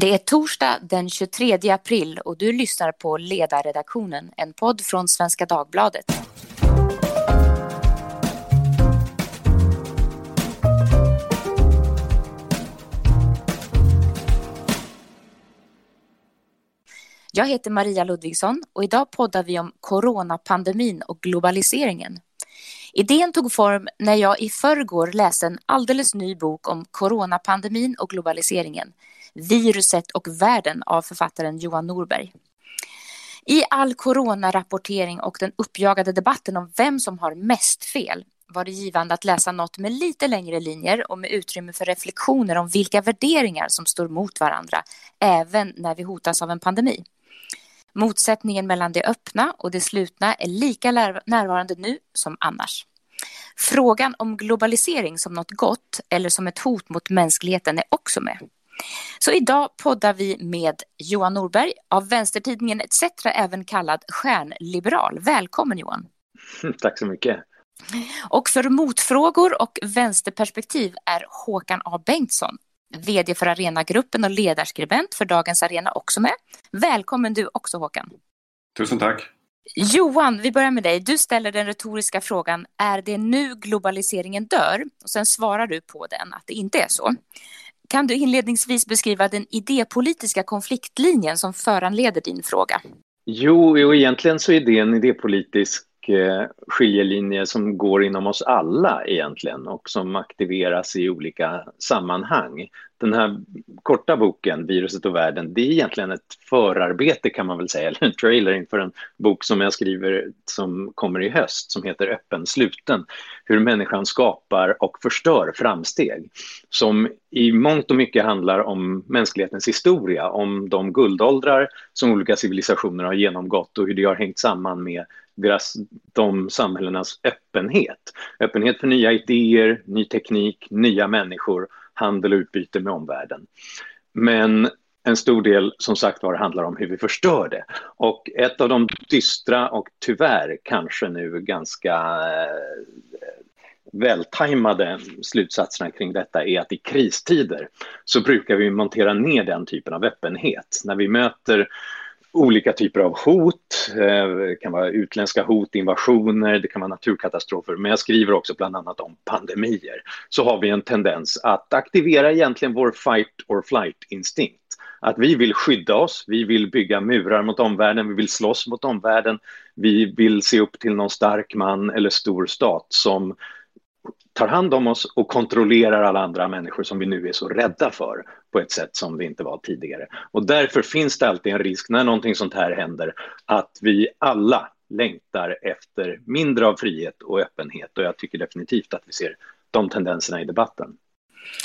Det är torsdag den 23 april och du lyssnar på Ledarredaktionen, en podd från Svenska Dagbladet. Jag heter Maria Ludvigsson och idag poddar vi om coronapandemin och globaliseringen. Idén tog form när jag i förrgår läste en alldeles ny bok om coronapandemin och globaliseringen Viruset och världen av författaren Johan Norberg. I all coronarapportering och den uppjagade debatten om vem som har mest fel var det givande att läsa något med lite längre linjer och med utrymme för reflektioner om vilka värderingar som står mot varandra, även när vi hotas av en pandemi. Motsättningen mellan det öppna och det slutna är lika närvarande nu som annars. Frågan om globalisering som något gott eller som ett hot mot mänskligheten är också med. Så idag poddar vi med Johan Norberg av vänstertidningen ETC, även kallad stjärnliberal. Välkommen Johan! Tack så mycket! Och för motfrågor och vänsterperspektiv är Håkan A Bengtsson, vd för Arenagruppen och ledarskribent för Dagens Arena också med. Välkommen du också Håkan! Tusen tack! Johan, vi börjar med dig. Du ställer den retoriska frågan, är det nu globaliseringen dör? Och sen svarar du på den att det inte är så. Kan du inledningsvis beskriva den idépolitiska konfliktlinjen som föranleder din fråga? Jo, jo egentligen så är det en idépolitisk eh, skiljelinje som går inom oss alla egentligen och som aktiveras i olika sammanhang den här korta boken, Viruset och världen, det är egentligen ett förarbete kan man väl säga, eller en trailer inför en bok som jag skriver som kommer i höst som heter Öppen sluten. Hur människan skapar och förstör framsteg. Som i mångt och mycket handlar om mänsklighetens historia, om de guldåldrar som olika civilisationer har genomgått och hur det har hängt samman med deras, de samhällenas öppenhet. Öppenhet för nya idéer, ny teknik, nya människor handel och utbyte med omvärlden. Men en stor del som sagt var handlar om hur vi förstör det. Och ett av de dystra och tyvärr kanske nu ganska eh, vältajmade slutsatserna kring detta är att i kristider så brukar vi montera ner den typen av öppenhet. När vi möter olika typer av hot. Eh, det kan vara utländska hot, invasioner, det kan vara naturkatastrofer. Men jag skriver också bland annat om pandemier. Så har vi en tendens att aktivera egentligen vår fight or flight-instinkt. Att vi vill skydda oss, vi vill bygga murar mot omvärlden, vi vill slåss mot omvärlden. Vi vill se upp till någon stark man eller stor stat som tar hand om oss och kontrollerar alla andra människor som vi nu är så rädda för på ett sätt som vi inte var tidigare. Och därför finns det alltid en risk när någonting sånt här händer att vi alla längtar efter mindre av frihet och öppenhet och jag tycker definitivt att vi ser de tendenserna i debatten.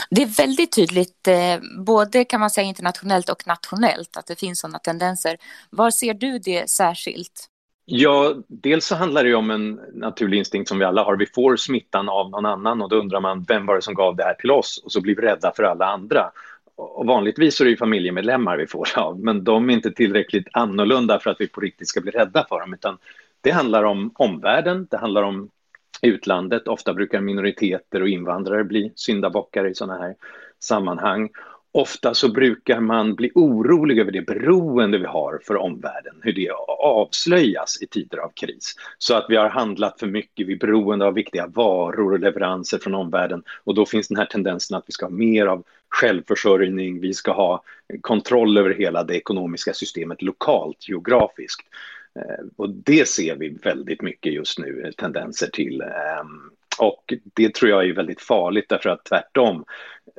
Det är väldigt tydligt, eh, både kan man säga internationellt och nationellt, att det finns sådana tendenser. Var ser du det särskilt? Ja, dels så handlar det om en naturlig instinkt som vi alla har. Vi får smittan av någon annan och då undrar man vem var det som gav det här till oss och så blir vi rädda för alla andra. Och vanligtvis är det ju familjemedlemmar vi får av, men de är inte tillräckligt annorlunda för att vi på riktigt ska bli rädda för dem, utan det handlar om omvärlden, det handlar om utlandet. Ofta brukar minoriteter och invandrare bli syndabockar i sådana här sammanhang. Ofta så brukar man bli orolig över det beroende vi har för omvärlden, hur det avslöjas i tider av kris. Så att vi har handlat för mycket, vi är beroende av viktiga varor och leveranser från omvärlden och då finns den här tendensen att vi ska ha mer av självförsörjning, vi ska ha kontroll över hela det ekonomiska systemet lokalt, geografiskt. Eh, och det ser vi väldigt mycket just nu, tendenser till. Ehm, och det tror jag är väldigt farligt därför att tvärtom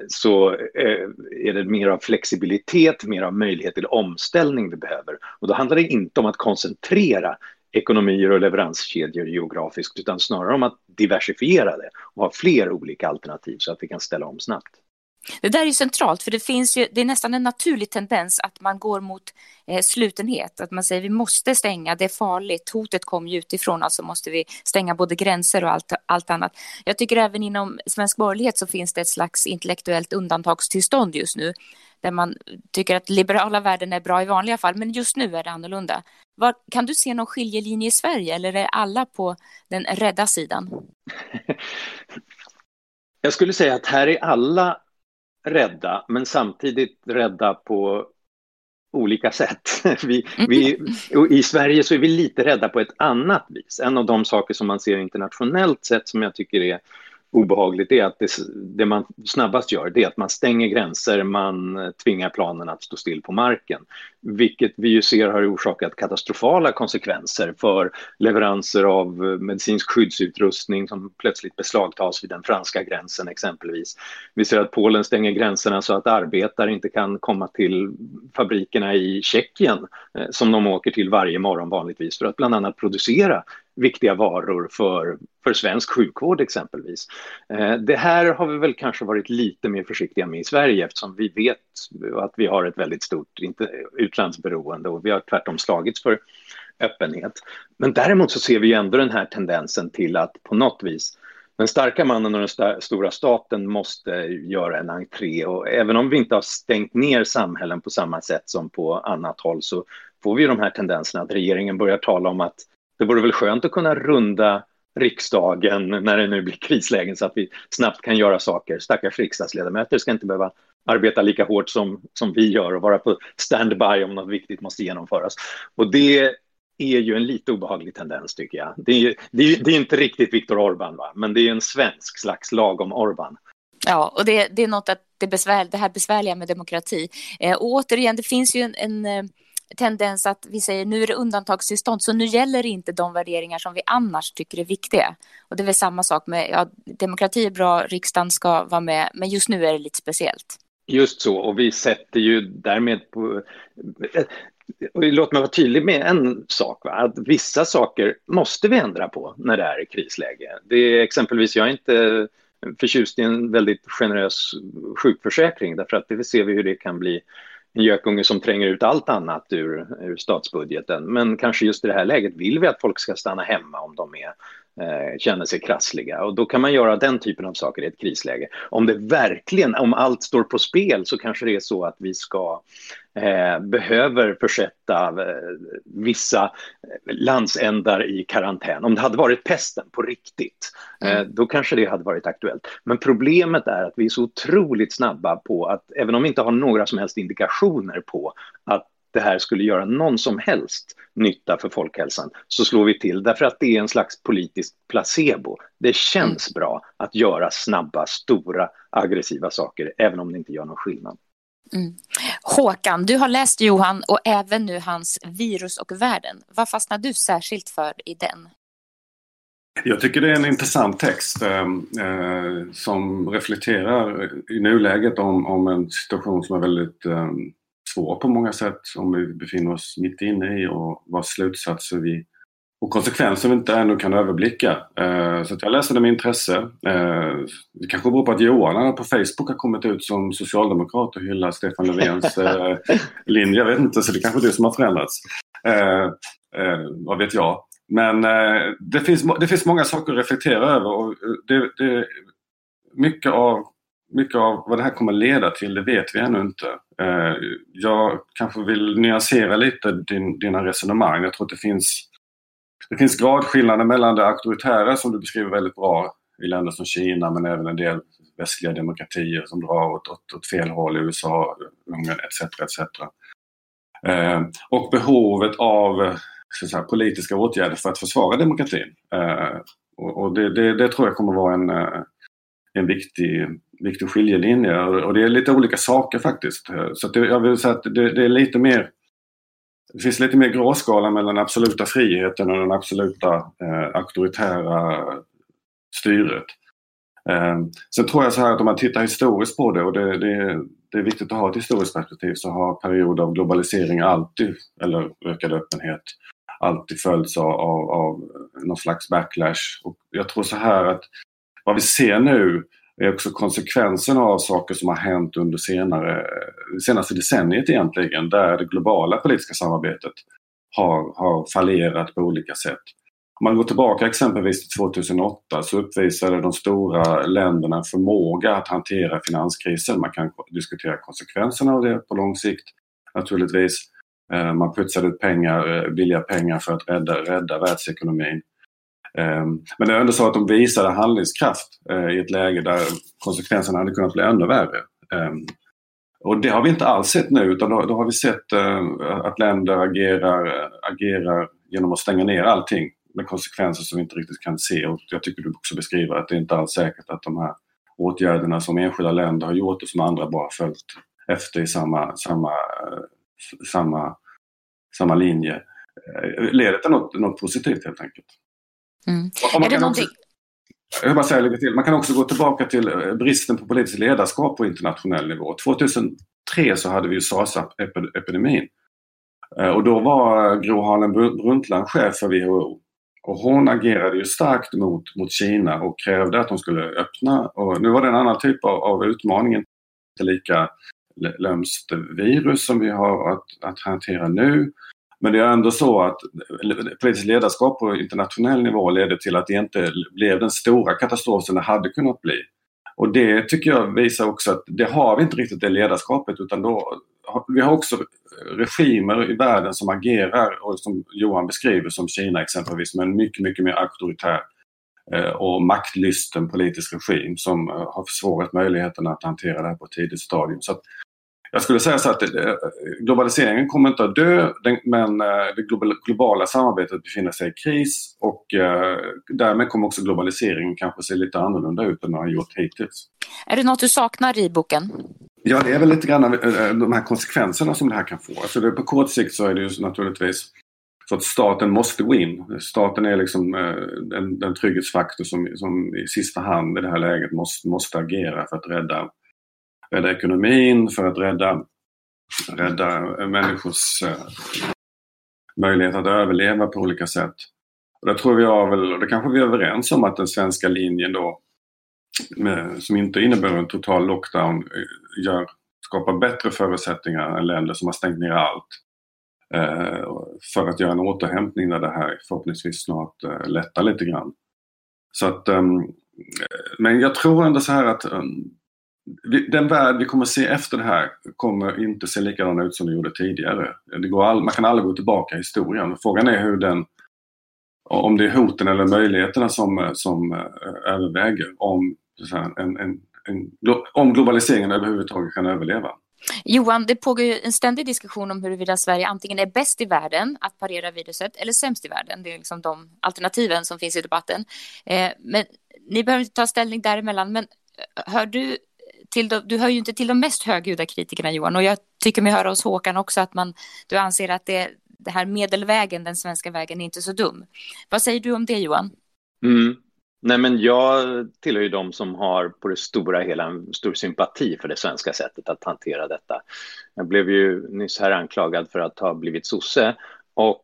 så eh, är det mer av flexibilitet, mer av möjlighet till omställning vi behöver. Och då handlar det inte om att koncentrera ekonomier och leveranskedjor geografiskt utan snarare om att diversifiera det och ha fler olika alternativ så att vi kan ställa om snabbt. Det där är centralt, för det finns ju, det är nästan en naturlig tendens att man går mot eh, slutenhet, att man säger vi måste stänga, det är farligt, hotet kommer ju utifrån, alltså måste vi stänga både gränser och allt, allt annat. Jag tycker även inom svensk borgerlighet så finns det ett slags intellektuellt undantagstillstånd just nu, där man tycker att liberala värden är bra i vanliga fall, men just nu är det annorlunda. Var, kan du se någon skiljelinje i Sverige, eller är alla på den rädda sidan? Jag skulle säga att här är alla rädda, men samtidigt rädda på olika sätt. Vi, vi, I Sverige så är vi lite rädda på ett annat vis. En av de saker som man ser internationellt sett som jag tycker är obehagligt är att det, det, man snabbast gör det är att man stänger gränser, man eh, tvingar planen att stå still på marken. Vilket vi ju ser har orsakat katastrofala konsekvenser för leveranser av eh, medicinsk skyddsutrustning som plötsligt beslagtas vid den franska gränsen exempelvis. Vi ser att Polen stänger gränserna så att arbetare inte kan komma till fabrikerna i Tjeckien eh, som de åker till varje morgon vanligtvis för att bland annat producera viktiga varor för, för svensk sjukvård exempelvis. Eh, det här har vi väl kanske varit lite mer försiktiga med i Sverige eftersom vi vet att vi har ett väldigt stort utlandsberoende och vi har tvärtom slagits för öppenhet. Men däremot så ser vi ändå den här tendensen till att på något vis den starka mannen och den st stora staten måste göra en entré och även om vi inte har stängt ner samhällen på samma sätt som på annat håll så får vi de här tendenserna att regeringen börjar tala om att det vore väl skönt att kunna runda riksdagen när det nu blir krislägen så att vi snabbt kan göra saker. Stackars riksdagsledamöter ska inte behöva arbeta lika hårt som, som vi gör och vara på standby om något viktigt måste genomföras. Och det är ju en lite obehaglig tendens tycker jag. Det är, det är, det är inte riktigt Viktor Orbán, va? men det är en svensk slags lagom Orbán. Ja, och det, det är något att det, besvär, det här besvärliga med demokrati. Eh, återigen, det finns ju en, en eh, tendens att vi säger nu är det undantagstillstånd så nu gäller inte de värderingar som vi annars tycker är viktiga. Och det är väl samma sak med ja, demokrati är bra, riksdagen ska vara med, men just nu är det lite speciellt. Just så, och vi sätter ju därmed på... Och låt mig vara tydlig med en sak, va? att vissa saker måste vi ändra på när det är krisläge. Det är exempelvis, jag är inte förtjust i en väldigt generös sjukförsäkring därför att det ser vi hur det kan bli en gökunge som tränger ut allt annat ur, ur statsbudgeten. Men kanske just i det här läget vill vi att folk ska stanna hemma om de är känner sig krassliga. Och då kan man göra den typen av saker i ett krisläge. Om det verkligen, om allt står på spel så kanske det är så att vi ska eh, behöver försätta eh, vissa landsändar i karantän. Om det hade varit pesten på riktigt, eh, mm. då kanske det hade varit aktuellt. Men problemet är att vi är så otroligt snabba på att, även om vi inte har några som helst indikationer på att det här skulle göra någon som helst nytta för folkhälsan så slår vi till därför att det är en slags politisk placebo. Det känns mm. bra att göra snabba, stora, aggressiva saker även om det inte gör någon skillnad. Mm. Håkan, du har läst Johan och även nu hans Virus och världen. Vad fastnar du särskilt för i den? Jag tycker det är en intressant text eh, eh som reflekterar i nuläget om, om en situation som är väldigt eh, svår på många sätt som vi befinner oss mitt inne i och vars slutsatser vi och konsekvenser vi inte ännu kan överblicka. Eh, så jag läste det med intresse. Eh, det kanske beror på att Johan på Facebook har kommit ut som socialdemokrat och hyllar Stefan Löfvens eh, linje. Jag vet inte, så det är kanske är det som har förändrats. vad vet jag. Men det, finns, det finns många saker att reflektera över och det, det, mycket av mycket av vad det här kommer leda till, det vet vi ännu inte. Eh, jag kanske vill nyansera lite din, dina resonemang. Jag tror att det finns, det finns gradskillnader mellan det auktoritära som du beskriver väldigt bra i länder som Kina men även en del västliga demokratier som drar åt, åt, åt fel håll, i USA, Ungern etc. etc. Eh, och behovet av säga, politiska åtgärder för att försvara demokratin. Eh, och det, det, det, tror jag kommer vara en, en viktig viktig skiljelinje och det är lite olika saker faktiskt. Så det, jag vill säga att det, det, är lite mer det finns lite mer gråskala mellan den absoluta friheten och den absoluta eh, auktoritära styret. Eh, sen tror jag så här att om man tittar historiskt på det och det, det, det är viktigt att ha ett historiskt perspektiv så har perioder av globalisering alltid, eller ökad öppenhet, alltid följts av, av, av någon slags backlash. Och jag tror så här att vad vi ser nu är också konsekvenserna av saker som har hänt under senare, senaste decenniet egentligen, där det globala politiska samarbetet har, har fallerat på olika sätt. Om man går tillbaka exempelvis till 2008 så uppvisade de stora länderna en förmåga att hantera finanskrisen. Man kan diskutera konsekvenserna av det på lång sikt naturligtvis. Eh, man putsade ut pengar, eh, billiga pengar för att rädda, rädda världsekonomin. Ehm, men det är ändå så att de visade handlingskraft eh, i ett läge där konsekvenserna hade kunnat bli ännu värre. Ehm, och det har vi inte alls sett nu utan då, då har vi sett eh, att länder agerar, eh, agerar genom att stänga ner allting med konsekvenser som vi inte riktigt kan se. Och jag tycker du också beskriver att det inte alls säkert att de här åtgärderna som enskilda länder har gjort och som andra bara följt efter i samma, samma, samma, samma linje leder till något, något positivt helt enkelt. Mm. Är det någonting... Också, jag vill bara säga lite till. Man kan också gå tillbaka till eh, bristen på politiskt ledarskap på internationell nivå. 2003 så hade vi ju SARS-epidemin. Eh, och då var Gro Harlem Brundtland chef för WHO. Och hon agerade ju starkt mot, mot Kina och krävde att de skulle öppna. Och nu var det en annan typ av, av utmaning, inte lika lömskt virus som vi har att, att hantera nu. Men det är ändå så att politiskt ledarskap på internationell nivå leder till att det inte blev den stora katastrofen det hade kunnat bli. Och det tycker jag visar också att det har vi inte riktigt det ledarskapet utan då, vi har också regimer i världen som agerar och som Johan beskriver som Kina exempelvis med en mycket, mycket mer auktoritär eh, och maktlysten politisk regim som eh, har försvårat möjligheterna att hantera det här på ett tidigt stadium. Så jag skulle säga så att eh, globaliseringen kommer inte att dö men det globala samarbetet befinner sig i kris och därmed kommer också globaliseringen kanske se lite annorlunda ut än den har gjort hittills. Är det något du saknar i boken? Ja, det är väl lite grann eh, de här konsekvenserna som det här kan få. Alltså det, på kort sikt så är det ju naturligtvis så att staten måste gå in. Staten är liksom eh, den, den trygghetsfaktor som, som i sista hand i det här läget måste, måste agera för att rädda, rädda ekonomin, för att rädda, rädda människors eh, möjlighet att överleva på olika sätt. Och det tror jag väl, och det kanske vi är överens om att den svenska linjen då med, som inte innebär en total lockdown eh, gör, skapar bättre förutsättningar än länder som har stängt ner allt. Eh, för att göra en återhämtning när det här förhoppningsvis snart eh, lättar lite grann. Så att, ehm, eh, men jag tror ändå så här att ehm, den värld vi kommer se efter det här kommer inte se likadan ut som den gjorde tidigare. Det går all, man kan aldrig gå tillbaka i historien. Frågan är hur den om det är hoten eller möjligheterna som, som eh, överväger om en, en, en, om globaliseringen överhuvudtaget kan överleva. Johan, det pågår ju en ständig diskussion om huruvida Sverige antingen är bäst i världen att parera viruset eller sämst i världen. Det är liksom de alternativen som finns i debatten. Eh, men ni behöver inte ta ställning däremellan. Men eh, hör du till de, du hör ju inte till de mest högljudda kritikerna Johan och jag tycker mig höra hos Håkan också att man, du anser att det, det här medelvägen, den svenska vägen, är inte så dum. Vad säger du om det Johan? Mm. Nej, men jag tillhör ju de som har på det stora hela en stor sympati för det svenska sättet att hantera detta. Jag blev ju nyss här anklagad för att ha blivit sosse och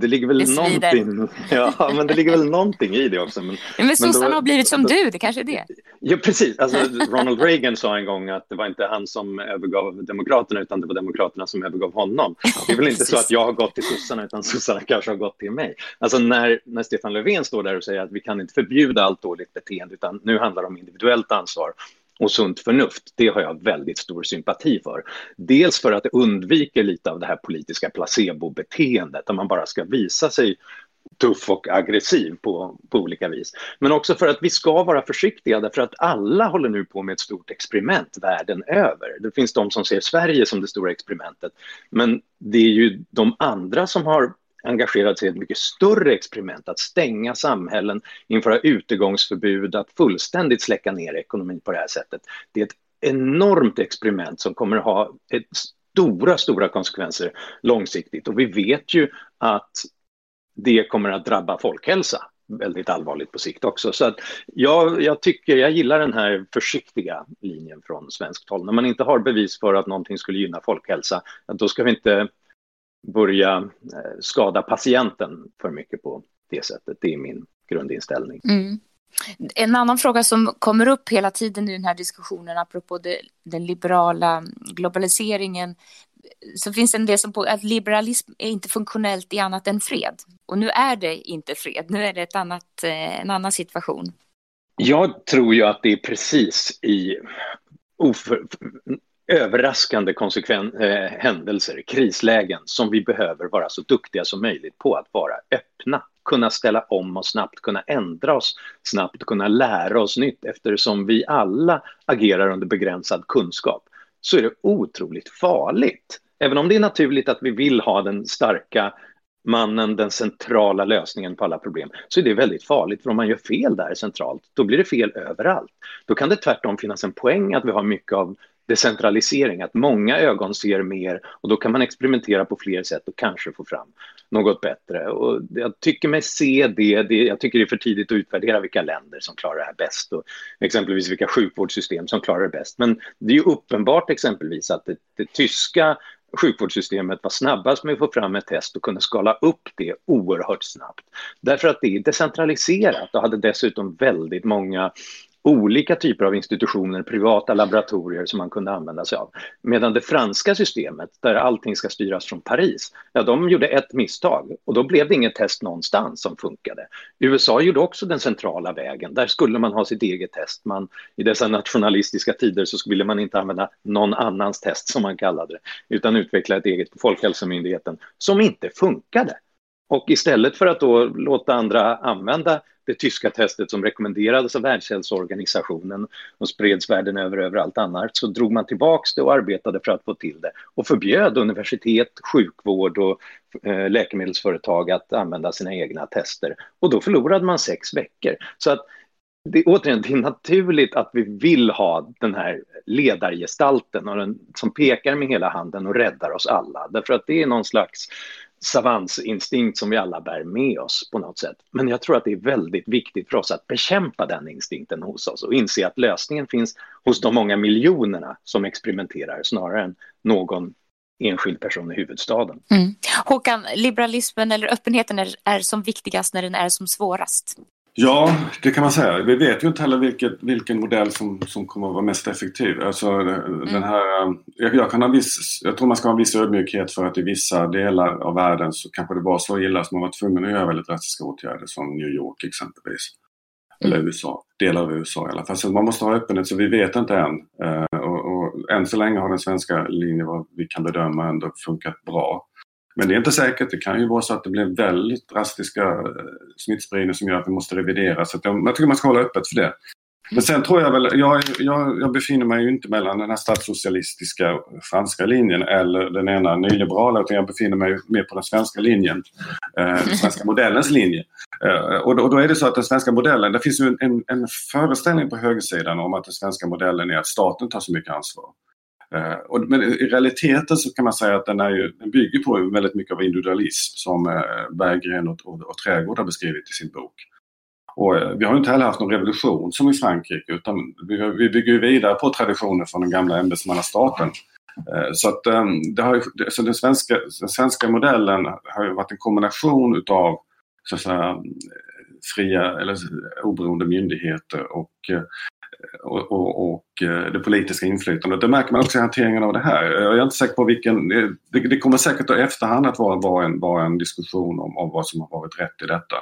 det ligger väl det någonting, ja, men det ligger väl någonting i det också. Men, men sossarna har blivit som du, det kanske är det. Ja, precis. Alltså, Ronald Reagan sa en gång att det var inte han som övergav Demokraterna utan det var Demokraterna som övergav honom. Det är väl inte så att jag har gått till sossarna utan sossarna kanske har gått till mig. Alltså när, när Stefan Löfven står där och säger att vi kan inte förbjuda allt dåligt beteende utan nu handlar det om individuellt ansvar och sunt förnuft, det har jag väldigt stor sympati för. Dels för att det undviker lite av det här politiska placebobeteendet där man bara ska visa sig tuff och aggressiv på, på olika vis. Men också för att vi ska vara försiktiga därför att alla håller nu på med ett stort experiment världen över. Det finns de som ser Sverige som det stora experimentet, men det är ju de andra som har engagerat sig i ett mycket större experiment, att stänga samhällen, införa utegångsförbud, att fullständigt släcka ner ekonomin på det här sättet. Det är ett enormt experiment som kommer att ha ett stora, stora konsekvenser långsiktigt och vi vet ju att det kommer att drabba folkhälsa väldigt allvarligt på sikt också. Så att jag, jag tycker, jag gillar den här försiktiga linjen från svenskt håll. När man inte har bevis för att någonting skulle gynna folkhälsa, då ska vi inte börja eh, skada patienten för mycket på det sättet. Det är min grundinställning. Mm. En annan fråga som kommer upp hela tiden i den här diskussionen apropå det, den liberala globaliseringen så finns det en del som på att liberalism är inte funktionellt i annat än fred. Och nu är det inte fred, nu är det ett annat, eh, en annan situation. Jag tror ju att det är precis i oför, överraskande konsekven, eh, händelser, krislägen som vi behöver vara så duktiga som möjligt på att vara öppna kunna ställa om och snabbt kunna ändra oss, snabbt kunna lära oss nytt eftersom vi alla agerar under begränsad kunskap så är det otroligt farligt. Även om det är naturligt att vi vill ha den starka mannen, den centrala lösningen på alla problem, så är det väldigt farligt. För om man gör fel där centralt, då blir det fel överallt. Då kan det tvärtom finnas en poäng att vi har mycket av decentralisering, att många ögon ser mer och då kan man experimentera på fler sätt och kanske få fram något bättre. Och jag tycker mig se det, det, jag tycker det är för tidigt att utvärdera vilka länder som klarar det här bäst och exempelvis vilka sjukvårdssystem som klarar det bäst. Men det är ju uppenbart exempelvis att det, det tyska sjukvårdssystemet var snabbast med att få fram ett test och kunde skala upp det oerhört snabbt. Därför att det är decentraliserat och hade dessutom väldigt många olika typer av institutioner, privata laboratorier som man kunde använda sig av. Medan det franska systemet, där allting ska styras från Paris, ja, de gjorde ett misstag och då blev det inget test någonstans som funkade. USA gjorde också den centrala vägen, där skulle man ha sitt eget test. Man, I dessa nationalistiska tider så ville man inte använda någon annans test, som man kallade det, utan utveckla ett eget på Folkhälsomyndigheten, som inte funkade. Och istället för att då låta andra använda det tyska testet som rekommenderades av Världshälsoorganisationen och spreds världen över överallt annars, så drog man tillbaks det och arbetade för att få till det och förbjöd universitet, sjukvård och eh, läkemedelsföretag att använda sina egna tester. Och då förlorade man sex veckor. Så att det, återigen, det är naturligt att vi vill ha den här ledargestalten och den, som pekar med hela handen och räddar oss alla. Därför att det är någon slags savansinstinkt som vi alla bär med oss på något sätt. Men jag tror att det är väldigt viktigt för oss att bekämpa den instinkten hos oss och inse att lösningen finns hos de många miljonerna som experimenterar snarare än någon enskild person i huvudstaden. Mm. Håkan, liberalismen eller öppenheten är, är som viktigast när den är som svårast. Ja, det kan man säga. Vi vet ju inte heller vilket, vilken modell som, som kommer att vara mest effektiv. Alltså, mm. den här, jag, jag, kan ha viss, jag tror man ska ha en viss ödmjukhet för att i vissa delar av världen så kanske det var så illa att man var tvungen att göra väldigt drastiska åtgärder som New York exempelvis. Mm. Eller USA, delar av USA i alla fall. Så man måste ha öppenhet så vi vet inte än. Uh, och, och än så länge har den svenska linjen vad vi kan bedöma ändå funkat bra. Men det är inte säkert. Det kan ju vara så att det blir väldigt drastiska eh, smittspridning som gör att vi måste revidera. Så jag, jag tycker man ska hålla öppet för det. Men sen tror jag väl, jag, jag, jag, befinner mig ju inte mellan den här statssocialistiska franska linjen eller den ena nyliberala utan jag befinner mig mer på den svenska linjen. Eh, den svenska modellens linje. Eh, och, då, och, då, är det så att den svenska modellen, det finns ju en, en, en föreställning på högersidan om att den svenska modellen är att staten tar så mycket ansvar. Eh, och, men i realiteten så kan man säga att den, är ju, den bygger på väldigt mycket av individualism som eh, Berggren och, och, och Trädgård har beskrivit i sin bok. Och eh, vi har inte heller haft någon revolution som i Frankrike utan vi, vi bygger vidare på traditioner från den gamla ämbetsmannastaten. Eh, så att ehm, det har, så den, svenska, den svenska modellen har ju varit en kombination utav så att säga, fria eller oberoende myndigheter och eh, och, och, och, eh, det politiska inflytandet. Det märker man också i hanteringen av det här. Jag är inte säker på vilken... Det, det kommer säkert i efterhand att vara, vara, en, vara en diskussion om, om vad som har varit rätt i detta.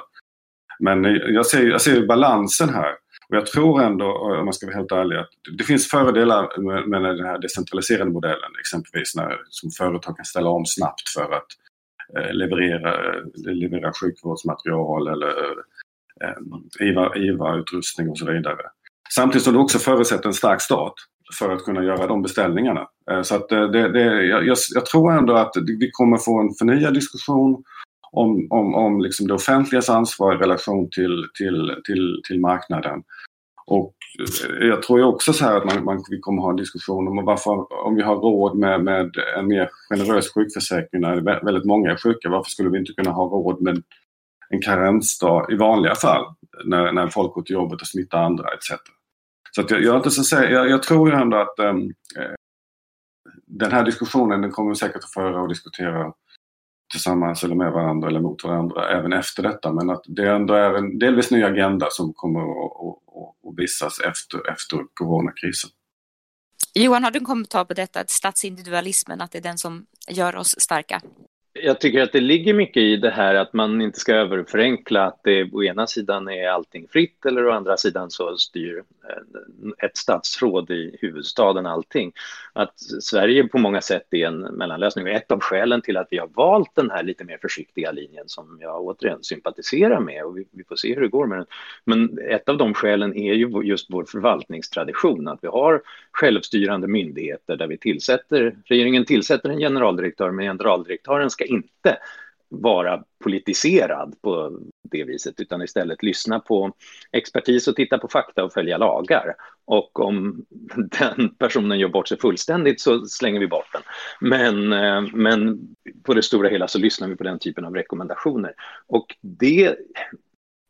Men jag ser, jag ser balansen här. Och jag tror ändå, om man ska vara helt ärlig, att det finns fördelar med, med den här decentraliserade modellen. Exempelvis när som företag kan ställa om snabbt för att eh, leverera, leverera sjukvårdsmaterial eller eh, IVA-utrustning och så vidare. Samtidigt som det också förutsätter en stark stat för att kunna göra de beställningarna. Eh, så att eh, det, det, jag, jag, tror ändå att vi kommer få en förnyad diskussion om, om, om liksom det offentligas ansvar i relation till, till, till, till marknaden. Och eh, jag tror också så här att man, man, vi kommer ha en diskussion om varför, om vi har råd med, med en mer generös sjukförsäkring när väldigt många är sjuka, varför skulle vi inte kunna ha råd med en karensdag i vanliga fall när, när folk går till jobbet och smittar andra etc. Så att jag, jag, inte så jag, jag tror ju ändå att ehm, eh, den här diskussionen den kommer vi säkert att föra och diskutera tillsammans eller med varandra eller mot varandra även efter detta. Men att det ändå är en delvis ny agenda som kommer att, att visas efter, efter coronakrisen. Johan, har du en kommentar på detta, att statsindividualismen, att det är den som gör oss starka? Jag tycker att det ligger mycket i det här att man inte ska överförenkla att det å ena sidan är allting fritt eller å andra sidan så styr eh, ett statsråd i huvudstaden allting. att Sverige på många sätt är en mellanlösning. Och ett av skälen till att vi har valt den här lite mer försiktiga linjen som jag återigen sympatiserar med och vi, vi får se hur det går med den. Men ett av de skälen är ju just vår förvaltningstradition, att vi har självstyrande myndigheter där vi tillsätter, regeringen tillsätter en generaldirektör, men generaldirektören ska inte vara politiserad på det viset utan istället lyssna på expertis och titta på fakta och följa lagar. Och om den personen gör bort sig fullständigt så slänger vi bort den. Men, eh, men på det stora hela så lyssnar vi på den typen av rekommendationer. Och det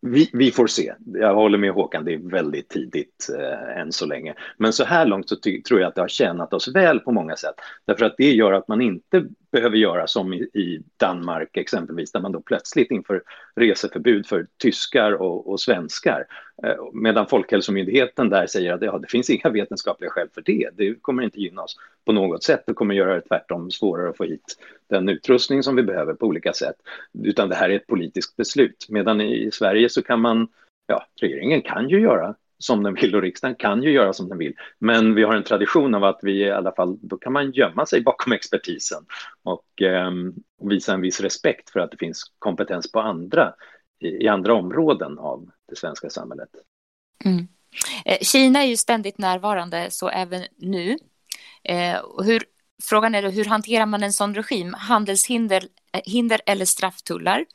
vi, vi, får se. Jag håller med Håkan, det är väldigt tidigt eh, än så länge. Men så här långt så tror jag att det har tjänat oss väl på många sätt. Därför att det gör att man inte behöver göra som i, i Danmark exempelvis, där man då plötsligt inför reseförbud för tyskar och, och svenskar. Eh, medan Folkhälsomyndigheten där säger att ja, det finns inga vetenskapliga skäl för det. Det kommer inte gynna oss på något sätt. Det kommer göra det tvärtom svårare att få hit den utrustning som vi behöver på olika sätt. Utan det här är ett politiskt beslut. Medan i Sverige så kan man, ja, regeringen kan ju göra som den vill och riksdagen kan ju göra som den vill. Men vi har en tradition av att vi i alla fall, då kan man gömma sig bakom expertisen och eh, visa en viss respekt för att det finns kompetens på andra, i, i andra områden av det svenska samhället. Mm. Eh, Kina är ju ständigt närvarande, så även nu. Eh, hur, frågan är då, hur hanterar man en sån regim? Handelshinder eh, hinder eller strafftullar?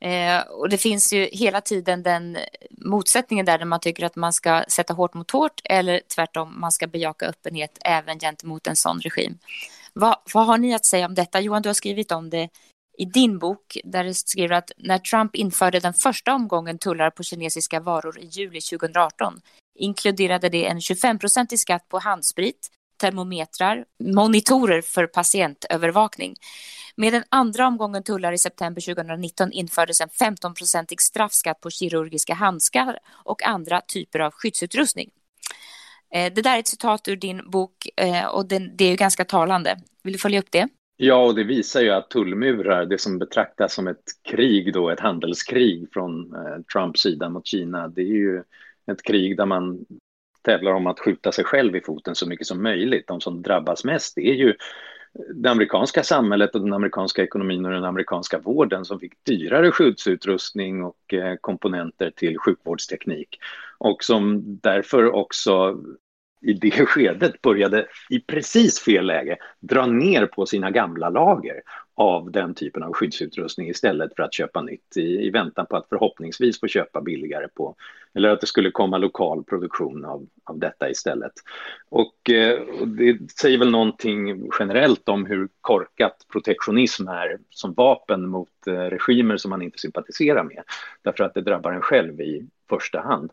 Eh, och det finns ju hela tiden den motsättningen där, där man tycker att man ska sätta hårt mot hårt eller tvärtom, man ska bejaka öppenhet även gentemot en sån regim. Va, vad har ni att säga om detta? Johan, du har skrivit om det i din bok där du skriver att när Trump införde den första omgången tullar på kinesiska varor i juli 2018 inkluderade det en 25-procentig skatt på handsprit, termometrar, monitorer för patientövervakning. Med den andra omgången tullar i september 2019 infördes en 15-procentig straffskatt på kirurgiska handskar och andra typer av skyddsutrustning. Eh, det där är ett citat ur din bok eh, och det är ju ganska talande. Vill du följa upp det? Ja, och det visar ju att tullmurar, det som betraktas som ett krig då, ett handelskrig från eh, Trumps sida mot Kina, det är ju ett krig där man tävlar om att skjuta sig själv i foten så mycket som möjligt. De som drabbas mest är ju det amerikanska samhället och den amerikanska ekonomin och den amerikanska vården som fick dyrare skyddsutrustning och eh, komponenter till sjukvårdsteknik och som därför också i det skedet började i precis fel läge dra ner på sina gamla lager av den typen av skyddsutrustning istället för att köpa nytt i, i väntan på att förhoppningsvis få köpa billigare på eller att det skulle komma lokal produktion av, av detta istället. Och, eh, och det säger väl någonting generellt om hur korkat protektionism är som vapen mot eh, regimer som man inte sympatiserar med därför att det drabbar en själv i första hand.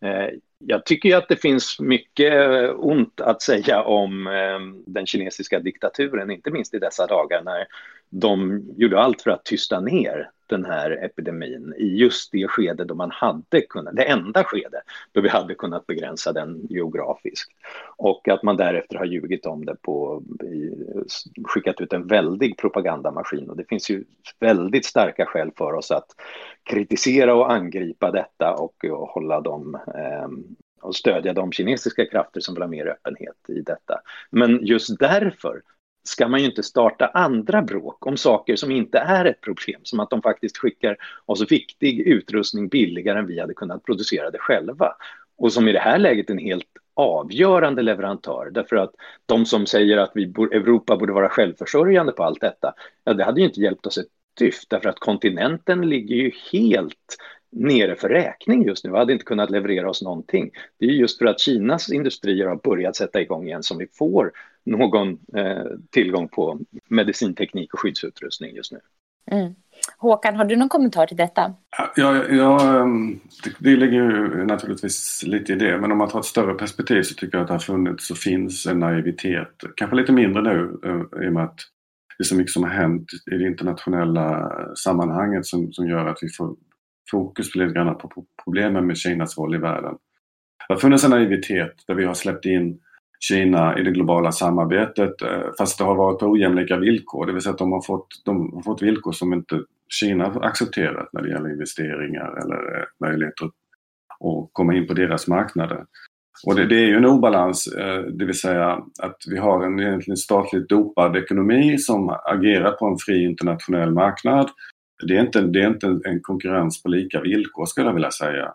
Eh, jag tycker att det finns mycket ont att säga om ehm, den kinesiska diktaturen, inte minst i dessa dagar när de gjorde allt för att tysta ner den här epidemin i just det skede då man hade kunnat, det enda skede då vi hade kunnat begränsa den geografiskt. Och att man därefter har ljugit om det på, skickat ut en väldig propagandamaskin och det finns ju väldigt starka skäl för oss att kritisera och angripa detta och, och hålla dem eh, och stödja de kinesiska krafter som vill ha mer öppenhet i detta. Men just därför ska man ju inte starta andra bråk om saker som inte är ett problem, som att de faktiskt skickar oss viktig utrustning billigare än vi hade kunnat producera det själva. Och som i det här läget en helt avgörande leverantör, därför att de som säger att vi, Europa borde vara självförsörjande på allt detta, ja, det hade ju inte hjälpt oss ett dyft, därför att kontinenten ligger ju helt nere för räkning just nu, hade inte kunnat leverera oss någonting. Det är just för att Kinas industrier har börjat sätta igång igen som vi får någon eh, tillgång på medicinteknik och skyddsutrustning just nu. Mm. Håkan, har du någon kommentar till detta? Ja, ja, ehm, det, det ligger ju naturligtvis lite i det. Men om man tar ett större perspektiv så tycker jag att det har funnits och finns en naivitet. Kanske lite mindre nu eh, i och med att det är så mycket som har hänt i det internationella sammanhanget som, som gör att vi får fokus lite grann på problemen med Kinas roll i världen. Det har funnits en naivitet där vi har släppt in Kina i det globala samarbetet eh, fast det har varit på ojämlika villkor. Det vill säga att de har fått, de har fått villkor som inte Kina accepterat när det gäller investeringar eller eh, möjligheter att komma in på deras marknader. Och det, det, är ju en obalans, eh, det vill säga att vi har en egentligen statligt dopad ekonomi som agerar på en fri internationell marknad. Det är inte, det är inte en konkurrens på lika villkor skulle jag vilja säga.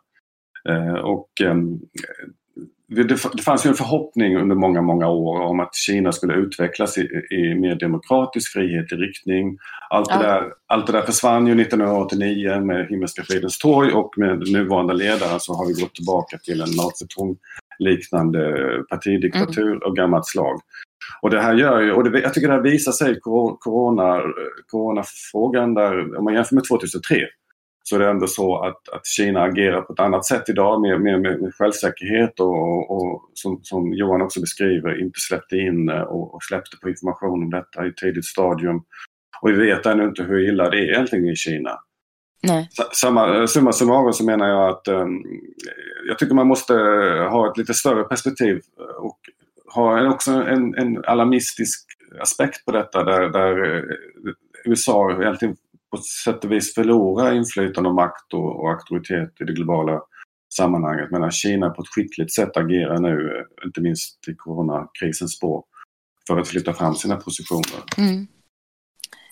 Eh, och ehm, det, fanns ju en förhoppning under många, många år om att Kina skulle utvecklas i, i mer demokratisk frihet i riktning. Allt, det där, allt det där försvann ju 1989 med Himmelska fridens torg och med nuvarande ledare så har vi gått tillbaka till en Mao Zedong liknande partidiktatur mm. och gammalt slag. Och det här gör ju, och det, jag tycker det här visar sig i corona, coronafrågan där, om man jämför med 2003 så är det ändå så att, att Kina agerar på ett annat sätt idag med, med, med självsäkerhet och, och som, som, Johan också beskriver inte släppte in och, och, släppte på information om detta i ett tidigt stadium. Och vi vet ännu inte hur illa det är egentligen i Kina. Nej. Samma, summa summarum så menar jag att um, jag tycker man måste ha ett lite större perspektiv och ha en, också en, en alarmistisk aspekt på detta där, där USA egentligen på sätt och vis förlora inflytande och makt och, och auktoritet i det globala sammanhanget medan Kina på ett skickligt sätt agerar nu, inte minst i coronakrisens spår, för att flytta fram sina positioner. Mm.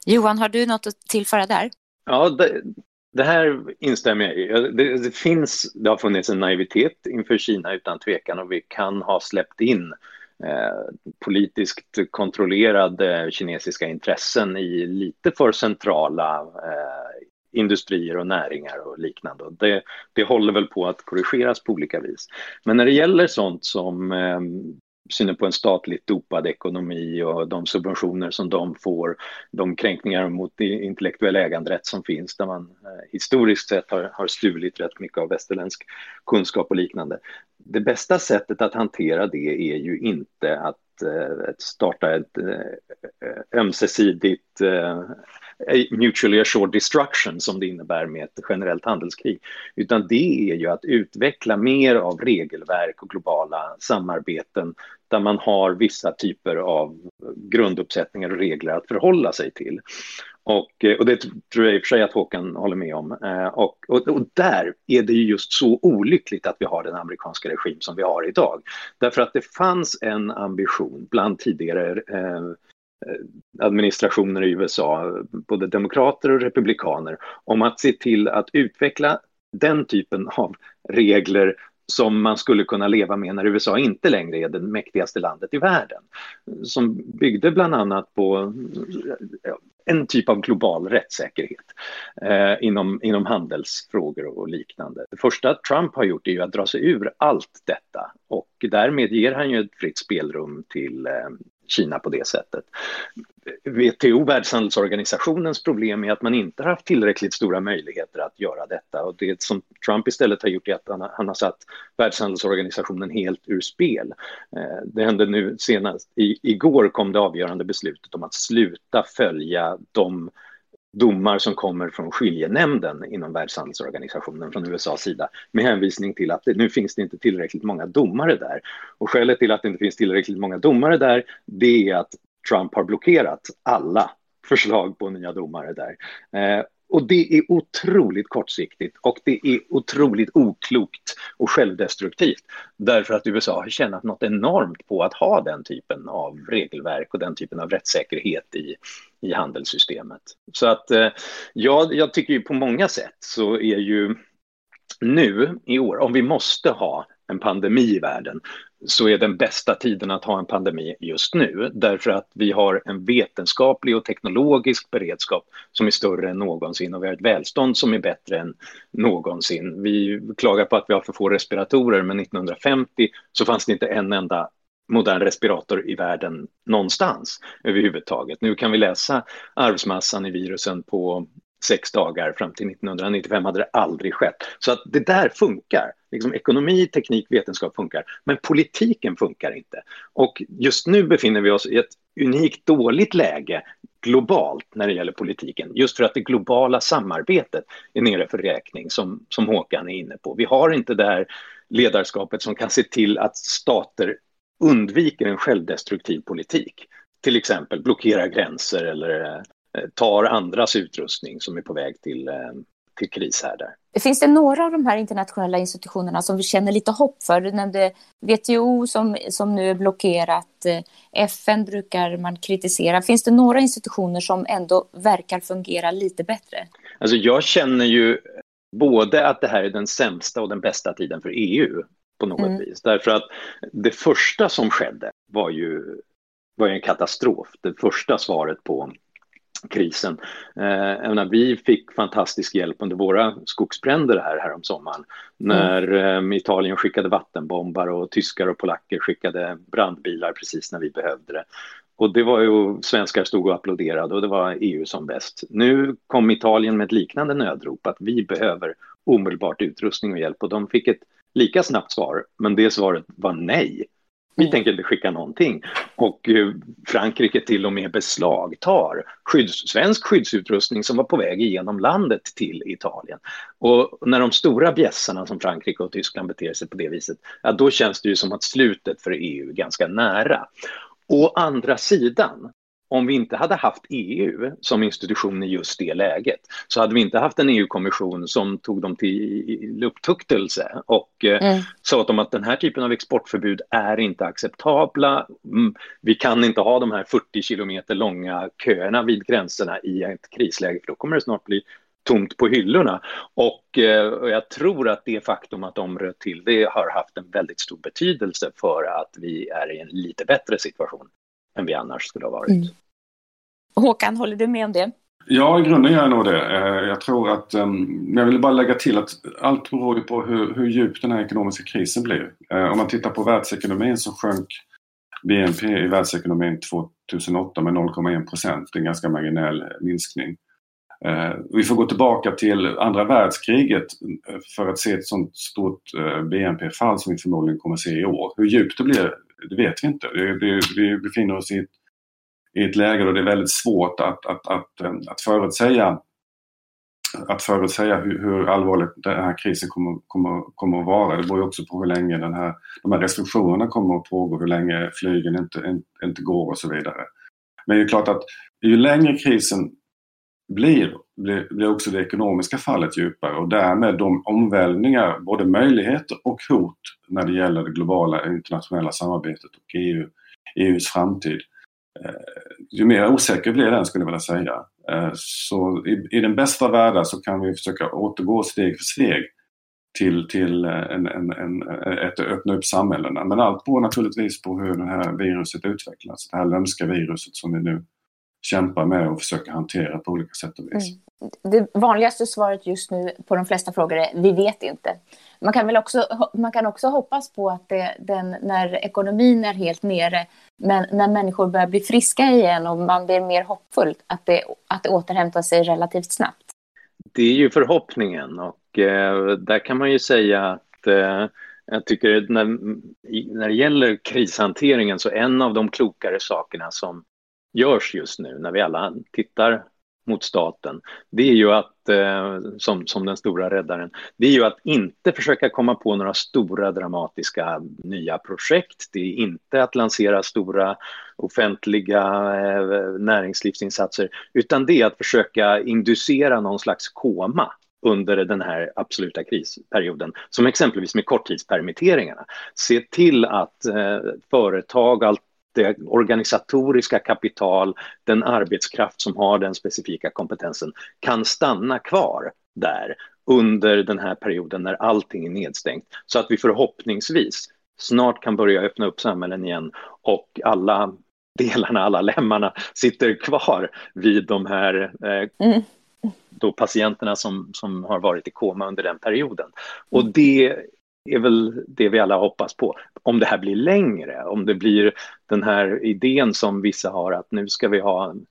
Johan, har du något att tillföra där? Ja, det, det här instämmer jag i. Det, det, finns, det har funnits en naivitet inför Kina utan tvekan och vi kan ha släppt in Eh, Eh, politiskt kontrollerade eh, kinesiska intressen i lite för centrala eh, industrier och näringar och liknande. Och det, det håller väl på att korrigeras på olika vis. Men när det gäller sånt som eh, synen på en statligt dopad ekonomi och de subventioner som de får, de kränkningar mot intellektuell äganderätt som finns där man eh, historiskt sett har, har stulit rätt mycket av västerländsk kunskap och liknande. Det bästa sättet att hantera det är ju inte att eh, starta ett eh, ömsesidigt mutually assured destruction som det innebär med ett generellt handelskrig. Utan det är ju att utveckla mer av regelverk och globala samarbeten där man har vissa typer av grunduppsättningar och regler att förhålla sig till. Och, eh, och det tror jag i och för sig att Håkan håller med om. Eh, och, och, och, där är det ju just så olyckligt att vi har den amerikanska regim som vi har idag. Därför att det fanns en ambition bland tidigare eh, eh administrationer i USA, både demokrater och republikaner, om att se till att utveckla den typen av regler som man skulle kunna leva med när USA inte längre är det mäktigaste landet i världen. Som byggde bland annat på en typ av global rättssäkerhet eh, inom, inom handelsfrågor och liknande. Det första Trump har gjort är ju att dra sig ur allt detta och därmed ger han ju ett fritt spelrum till eh, Kina på det sättet. WTO, Världshandelsorganisationens problem är att man inte har haft tillräckligt stora möjligheter att göra detta och det som Trump istället har gjort är att han, han har satt Världshandelsorganisationen helt ur spel. Eh, det hände nu senast, i, igår kom det avgörande beslutet om att sluta följa de domar som kommer från skiljenämnden inom Världshandelsorganisationen från USAs sida med hänvisning till att det, nu finns det inte tillräckligt många domare där. Och skälet till att det inte finns tillräckligt många domare där det är att Trump har blockerat alla förslag på nya domare där. Eh, och det är otroligt kortsiktigt och det är otroligt oklokt och självdestruktivt därför att USA har tjänat något enormt på att ha den typen av regelverk och den typen av rättssäkerhet i, i handelssystemet. Så att eh, ja, jag tycker ju på många sätt så är ju nu i år, om vi måste ha en pandemi i världen så är den bästa tiden att ha en pandemi just nu därför att vi har en vetenskaplig och teknologisk beredskap som är större än någonsin och vi har ett välstånd som är bättre än någonsin. Vi klagar på att vi har för få respiratorer men 1950 så fanns det inte en enda modern respirator i världen någonstans överhuvudtaget. Nu kan vi läsa arvsmassan i virusen på sex dagar fram till 1995 hade det aldrig skett. Så att det där funkar. Liksom ekonomi, teknik, vetenskap funkar, men politiken funkar inte. Och just nu befinner vi oss i ett unikt dåligt läge globalt när det gäller politiken, just för att det globala samarbetet är nere för räkning, som, som Håkan är inne på. Vi har inte det här ledarskapet som kan se till att stater undviker en självdestruktiv politik. Till exempel blockera gränser eller tar andras utrustning som är på väg till, eh, till krishärdar. Finns det några av de här internationella institutionerna som vi känner lite hopp för? Du nämnde WTO som, som nu är blockerat. FN brukar man kritisera. Finns det några institutioner som ändå verkar fungera lite bättre? Alltså jag känner ju både att det här är den sämsta och den bästa tiden för EU på något mm. vis. Därför att det första som skedde var ju, var en katastrof. Det första svaret på krisen. Eh, menar, vi fick fantastisk hjälp under våra skogsbränder här, här om sommaren när mm. eh, Italien skickade vattenbombar och tyskar och polacker skickade brandbilar precis när vi behövde det. Och det var ju, svenskar stod och applåderade och det var EU som bäst. Nu kom Italien med ett liknande nödrop att vi behöver omedelbart utrustning och hjälp och de fick ett lika snabbt svar, men det svaret var nej. Vi tänker inte skicka någonting. Och eh, Frankrike till och med beslagtar skydds, svensk skyddsutrustning som var på väg igenom landet till Italien. Och när de stora bjässarna som Frankrike och Tyskland beter sig på det viset, ja, då känns det ju som att slutet för EU är ganska nära. Å andra sidan, om vi inte hade haft EU som institution i just det läget så hade vi inte haft en EU-kommission som tog dem till upptuktelse och eh, mm. sa åt dem att den här typen av exportförbud är inte acceptabla. Mm, vi kan inte ha de här 40 kilometer långa köerna vid gränserna i ett krisläge för då kommer det snart bli tomt på hyllorna. Och, eh, och, jag tror att det faktum att de röt till det har haft en väldigt stor betydelse för att vi är i en lite bättre situation än vi annars skulle ha varit. Mm. Håkan, håller du med om det? Ja, i grunden gör jag nog det. Eh, jag tror att, ehm, men jag vill bara lägga till att allt beror ju på hur, hur djup den här ekonomiska krisen blir. Eh, om man tittar på världsekonomin så sjönk BNP i världsekonomin 2008 med 0,1 procent. Det är en ganska marginell minskning. Eh, vi får gå tillbaka till andra världskriget för att se ett sånt stort BNP-fall som vi förmodligen kommer se i år. Hur djupt det blir, det vet vi inte. Vi befinner oss i ett i ett läge då det är väldigt svårt att, att, att, eh, att förutsäga att förutsäga hur, hur allvarligt den här krisen kommer, kommer, kommer att vara. Det beror ju också på hur länge den här, de här restriktionerna kommer att pågå, hur länge flygen inte, inte går och så vidare. Men det är klart att ju längre krisen blir, blir, blir också det ekonomiska fallet djupare och därmed de omvälvningar, både möjligheter och hot när det gäller det globala internationella samarbetet och EU, EUs framtid Eh, ju mer osäker blir den skulle jag vilja säga. Eh, så i, i den bästa världen så kan vi försöka återgå steg för steg till, till eh, en, en, en, ett öppna upp samhällena. Men allt beror naturligtvis på hur det här viruset utvecklas. Det här lömska viruset som vi nu kämpar med och försöker hantera på olika sätt och vis. Mm. Det vanligaste svaret just nu på de flesta frågor är vi vet inte. Man kan, väl också, man kan också hoppas på att det, den, när ekonomin är helt nere, men när människor börjar bli friska igen och man blir mer hoppfull, att det, att det återhämtar sig relativt snabbt. Det är ju förhoppningen och eh, där kan man ju säga att eh, jag tycker när, när det gäller krishanteringen så en av de klokare sakerna som görs just nu när vi alla tittar mot staten, det är ju att, eh, som, som den stora räddaren, det är ju att inte försöka komma på några stora dramatiska nya projekt. Det är inte att lansera stora offentliga eh, näringslivsinsatser, utan det är att försöka inducera någon slags koma under den här absoluta krisperioden, som exempelvis med korttidspermitteringarna. Se till att eh, företag, allt det organisatoriska kapital, den arbetskraft som har den specifika kompetensen kan stanna kvar där under den här perioden när allting är nedstängt så att vi förhoppningsvis snart kan börja öppna upp samhällen igen och alla delarna, alla lemmarna sitter kvar vid de här eh, mm. då patienterna som, som har varit i koma under den perioden. Och det är väl det vi alla hoppas på. Om det här blir längre, om det blir den här idén som vissa har att nu ska vi ha en,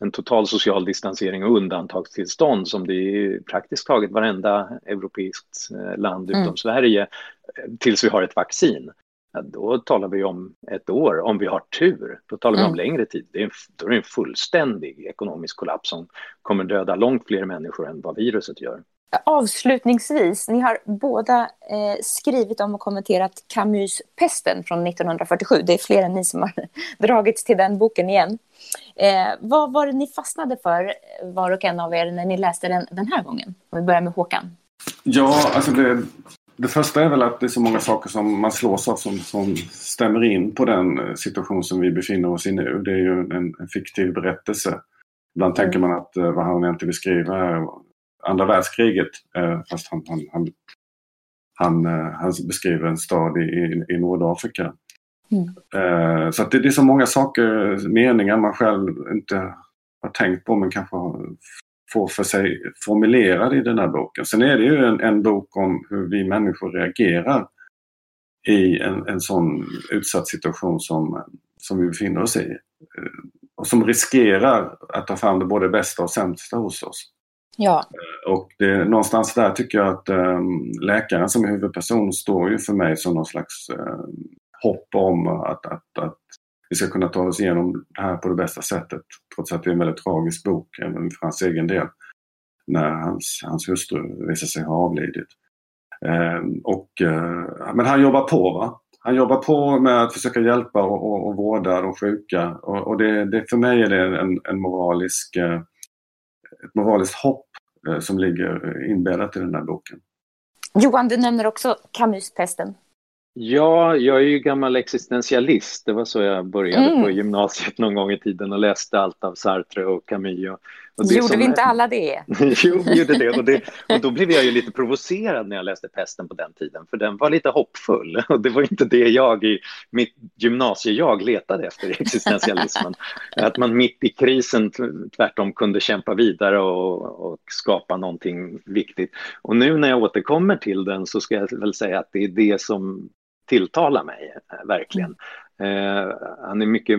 en total social distansering och undantagstillstånd som det är praktiskt taget varenda europeiskt eh, land utom mm. Sverige eh, tills vi har ett vaccin. Ja, då talar vi om ett år, om vi har tur. Då talar mm. vi om mm. längre tid. Det är en, då är det en fullständig ekonomisk kollaps som kommer döda långt fler människor än vad viruset gör. Avslutningsvis, ni har båda eh, skrivit om och kommenterat Camus Pesten från 1947. Det är fler än ni som har dragits till den boken igen. Eh, vad var det ni fastnade för, var och en av er, när ni läste den den här gången? Om vi börjar med Håkan. Ja, alltså det, det första är väl att det är så många saker som man slås av som, som stämmer in på den eh, situation som vi befinner oss i nu. Det är ju en, en fiktiv berättelse. Ibland mm. tänker man att eh, vad han egentligen beskriver andra världskriget. Eh, fast han, han, han, han, han beskriver en stad i, i, i Nordafrika. Mm. Så det, det, är så många saker, meningar man själv inte har tänkt på men kanske får för sig formulerad i den här boken. Sen är det ju en, en bok om hur vi människor reagerar i en, en sån utsatt situation som, som vi befinner oss i. Och som riskerar att ta fram det både bästa och sämsta hos oss. Ja. Eh, och det, någonstans där tycker jag att ehm, läkaren som är huvudperson står ju för mig som någon slags eh, hopp om att, att, att vi ska kunna ta oss igenom det här på det bästa sättet. Trots att det är en väldigt tragisk bok, även för hans egen del. När hans, hans hustru visar sig ha avlidit. Eh, och, eh, men han jobbar på. Va? Han jobbar på med att försöka hjälpa och, och, och vårda de sjuka. Och, och det, det, för mig är det en, en moralisk, eh, ett moraliskt hopp som ligger inbäddat i den här boken. Johan, du nämner också Camus-pesten. Ja, jag är ju gammal existentialist. Det var så jag började mm. på gymnasiet någon gång i tiden och läste allt av Sartre och Camus. Och, Gjorde vi inte alla det? jo, vi gjorde det. Och, det. och då blev jag ju lite provocerad när jag läste Pesten på den tiden, för den var lite hoppfull. Och det var inte det jag i mitt gymnasiejag letade efter i existentialismen. Att man mitt i krisen tvärtom kunde kämpa vidare och, och skapa någonting viktigt. Och nu när jag återkommer till den så ska jag väl säga att det är det som tilltalar mig, eh, verkligen. Eh, han är mycket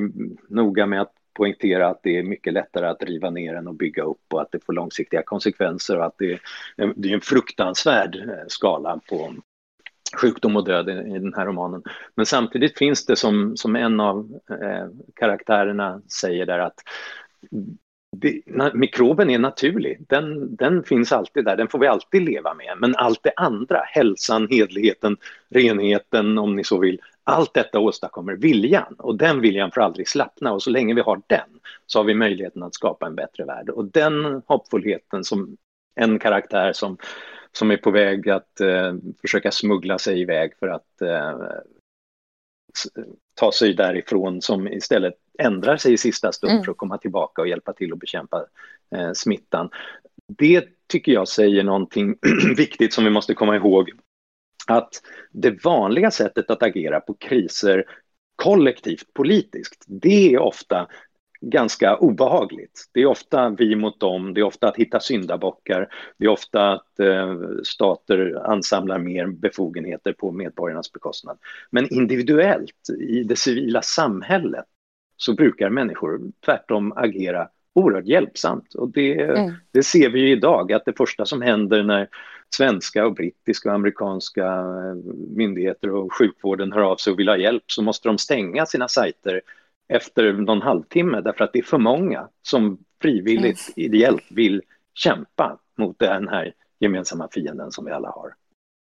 noga med att poängtera att det är mycket lättare att riva ner än att bygga upp och att det får långsiktiga konsekvenser och att det, är, det är en fruktansvärd eh, skala på sjukdom och död i, den här romanen. Men samtidigt finns det som, som en av eh, karaktärerna säger där att det, mikroben är naturlig, den, den finns alltid där, den får vi alltid leva med. Men allt det andra, hälsan, hedligheten, renheten om ni så vill, allt detta åstadkommer viljan och den viljan får aldrig slappna och så länge vi har den så har vi möjligheten att skapa en bättre värld. Och den hoppfullheten som en karaktär som, som är på väg att eh, försöka smuggla sig iväg för att eh, ta sig därifrån som istället ändrar sig i sista stund mm. för att komma tillbaka och hjälpa till att bekämpa eh, smittan. Det tycker jag säger någonting viktigt som vi måste komma ihåg. Att det vanliga sättet att agera på kriser kollektivt politiskt, det är ofta ganska obehagligt. Det är ofta vi mot dem, det är ofta att hitta syndabockar, det är ofta att eh, stater ansamlar mer befogenheter på medborgarnas bekostnad. Men individuellt, i det civila samhället, så brukar människor tvärtom agera oerhört hjälpsamt. Och det, mm. det ser vi ju idag, att det första som händer när svenska och brittiska och amerikanska eh, myndigheter och sjukvården hör av sig och vill ha hjälp så måste de stänga sina sajter efter någon halvtimme därför att det är för många som frivilligt, mm. ideellt vill kämpa mot den här gemensamma fienden som vi alla har.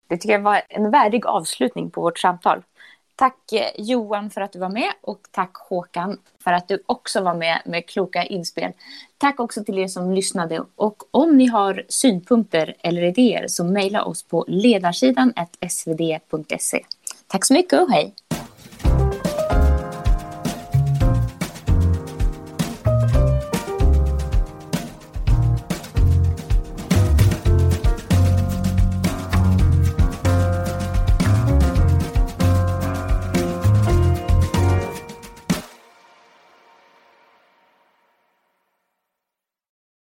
Det tycker jag var en värdig avslutning på vårt samtal. Tack eh, Johan för att du var med och tack Håkan för att du också var med med kloka inspel. Tack också till er som lyssnade och om ni har synpunkter eller idéer så mejla oss på ledarsidan svd.se. Tack så mycket och hej!